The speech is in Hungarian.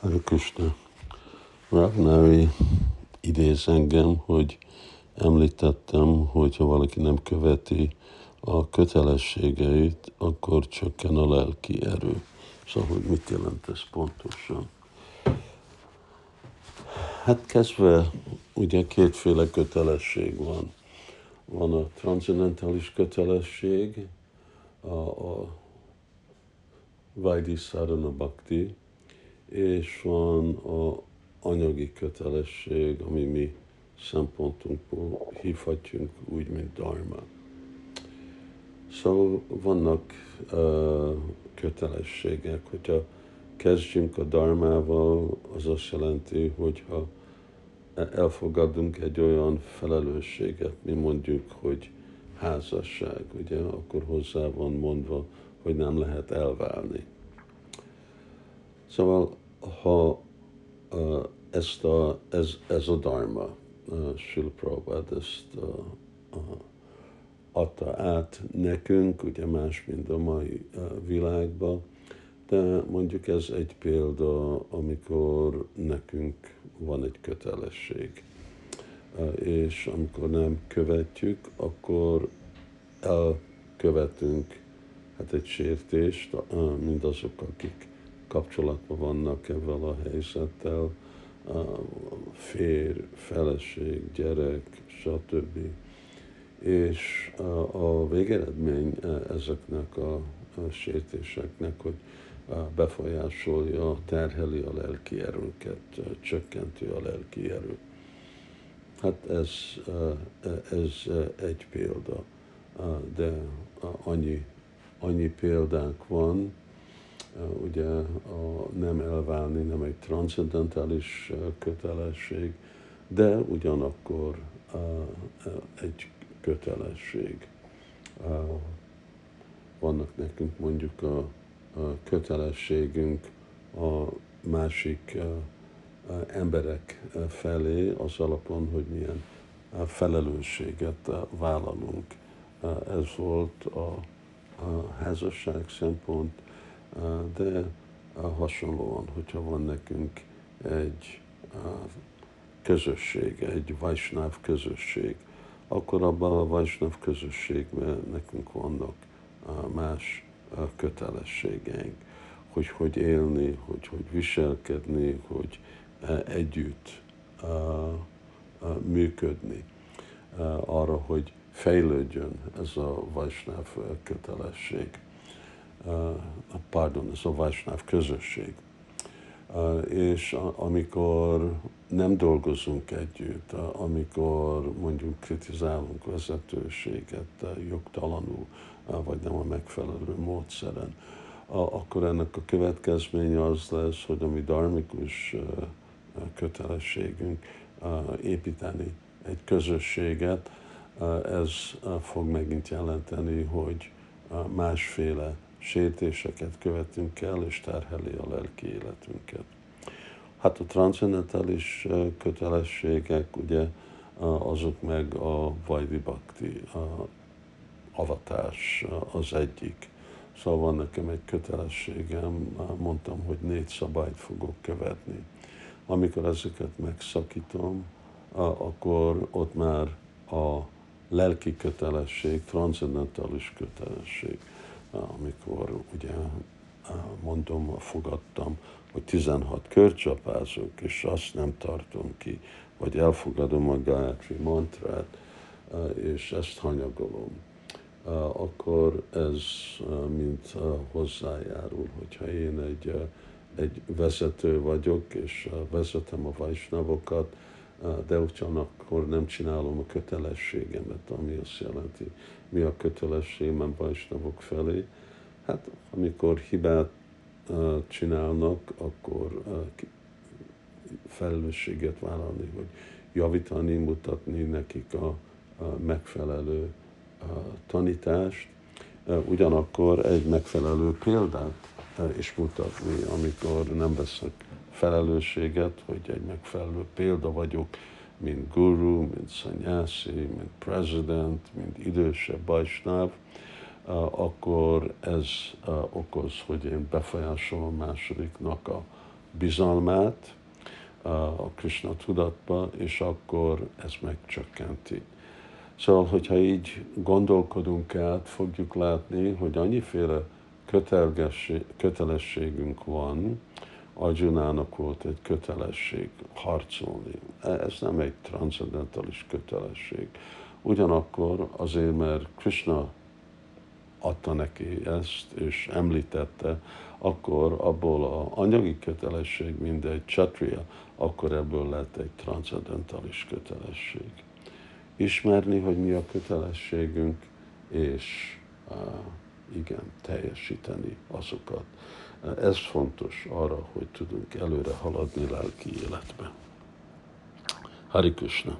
Hare Krishna. Ravnari idéz engem, hogy említettem, hogy ha valaki nem követi a kötelességeit, akkor csökken a lelki erő. Szóval, hogy mit jelent ez pontosan? Hát kezdve ugye kétféle kötelesség van. Van a transzendentális kötelesség, a, a Vaidi Sarana Bhakti, és van a anyagi kötelesség, ami mi szempontunkból hívhatjunk úgy, mint dharma. Szóval vannak uh, kötelességek, hogyha kezdjünk a dharmával, az azt jelenti, hogyha elfogadunk egy olyan felelősséget, mi mondjuk, hogy házasság, ugye, akkor hozzá van mondva, hogy nem lehet elválni. Szóval, ha ezt a, ez, ez a dharma, Srila Prabhupada ezt adta át nekünk, ugye más, mint a mai világban, de mondjuk ez egy példa, amikor nekünk van egy kötelesség. És amikor nem követjük, akkor elkövetünk hát egy sértést, mindazok, akik kapcsolatban vannak ebben a helyzettel, férj, feleség, gyerek, stb. És a végeredmény ezeknek a sértéseknek, hogy befolyásolja, terheli a lelki erőnket, csökkenti a lelki erőt. Hát ez, ez egy példa, de annyi, annyi példánk van, ugye a nem elválni nem egy transzendentális kötelesség, de ugyanakkor egy kötelesség. Vannak nekünk mondjuk a kötelességünk a másik emberek felé az alapon, hogy milyen felelősséget vállalunk. Ez volt a házasság szempont, de hasonlóan, hogyha van nekünk egy közösség, egy Vajsnáv közösség, akkor abban a Vajsnáv közösségben nekünk vannak más kötelességeink, hogy hogy élni, hogy hogy viselkedni, hogy együtt működni arra, hogy fejlődjön ez a Vajsnáv kötelesség, pardon, ez a Vajsnáv közösség. És amikor nem dolgozunk együtt, amikor mondjuk kritizálunk vezetőséget jogtalanul, vagy nem a megfelelő módszeren, akkor ennek a következménye az lesz, hogy a mi darmikus kötelességünk építeni egy közösséget, ez fog megint jelenteni, hogy másféle sértéseket követünk el, és terheli a lelki életünket. Hát a transzendentális kötelességek, ugye, azok meg a Vajdi Bhakti, avatás az egyik. Szóval van nekem egy kötelességem, mondtam, hogy négy szabályt fogok követni. Amikor ezeket megszakítom, akkor ott már a lelki kötelesség, transzendentális kötelesség, amikor ugye mondom, fogadtam, hogy 16 körcsapázok, és azt nem tartom ki, vagy elfogadom a Gayatri mantrát, és ezt hanyagolom akkor ez mint hozzájárul, hogyha én egy, egy vezető vagyok, és vezetem a vajsnavokat, de ugyanakkor nem csinálom a kötelességemet, ami azt jelenti, mi a kötelességem vajsnavok felé. Hát amikor hibát csinálnak, akkor felelősséget vállalni, hogy javítani, mutatni nekik a, megfelelő tanítást, ugyanakkor egy megfelelő példát is mutatni, amikor nem veszek felelősséget, hogy egy megfelelő példa vagyok, mint guru, mint szanyászi, mint president, mint idősebb bajsnáv, akkor ez okoz, hogy én befolyásolom másodiknak a bizalmát a Krishna tudatba, és akkor ez megcsökkenti. Szóval, hogyha így gondolkodunk át, fogjuk látni, hogy annyiféle kötelességünk van, Arjunának volt egy kötelesség harcolni. Ez nem egy transzendentális kötelesség. Ugyanakkor azért, mert Krishna adta neki ezt, és említette, akkor abból a anyagi kötelesség, mint egy csatria, akkor ebből lett egy transzendentális kötelesség. Ismerni, hogy mi a kötelességünk, és uh, igen, teljesíteni azokat. Ez fontos arra, hogy tudunk előre haladni lelki életbe. Hari Krishna.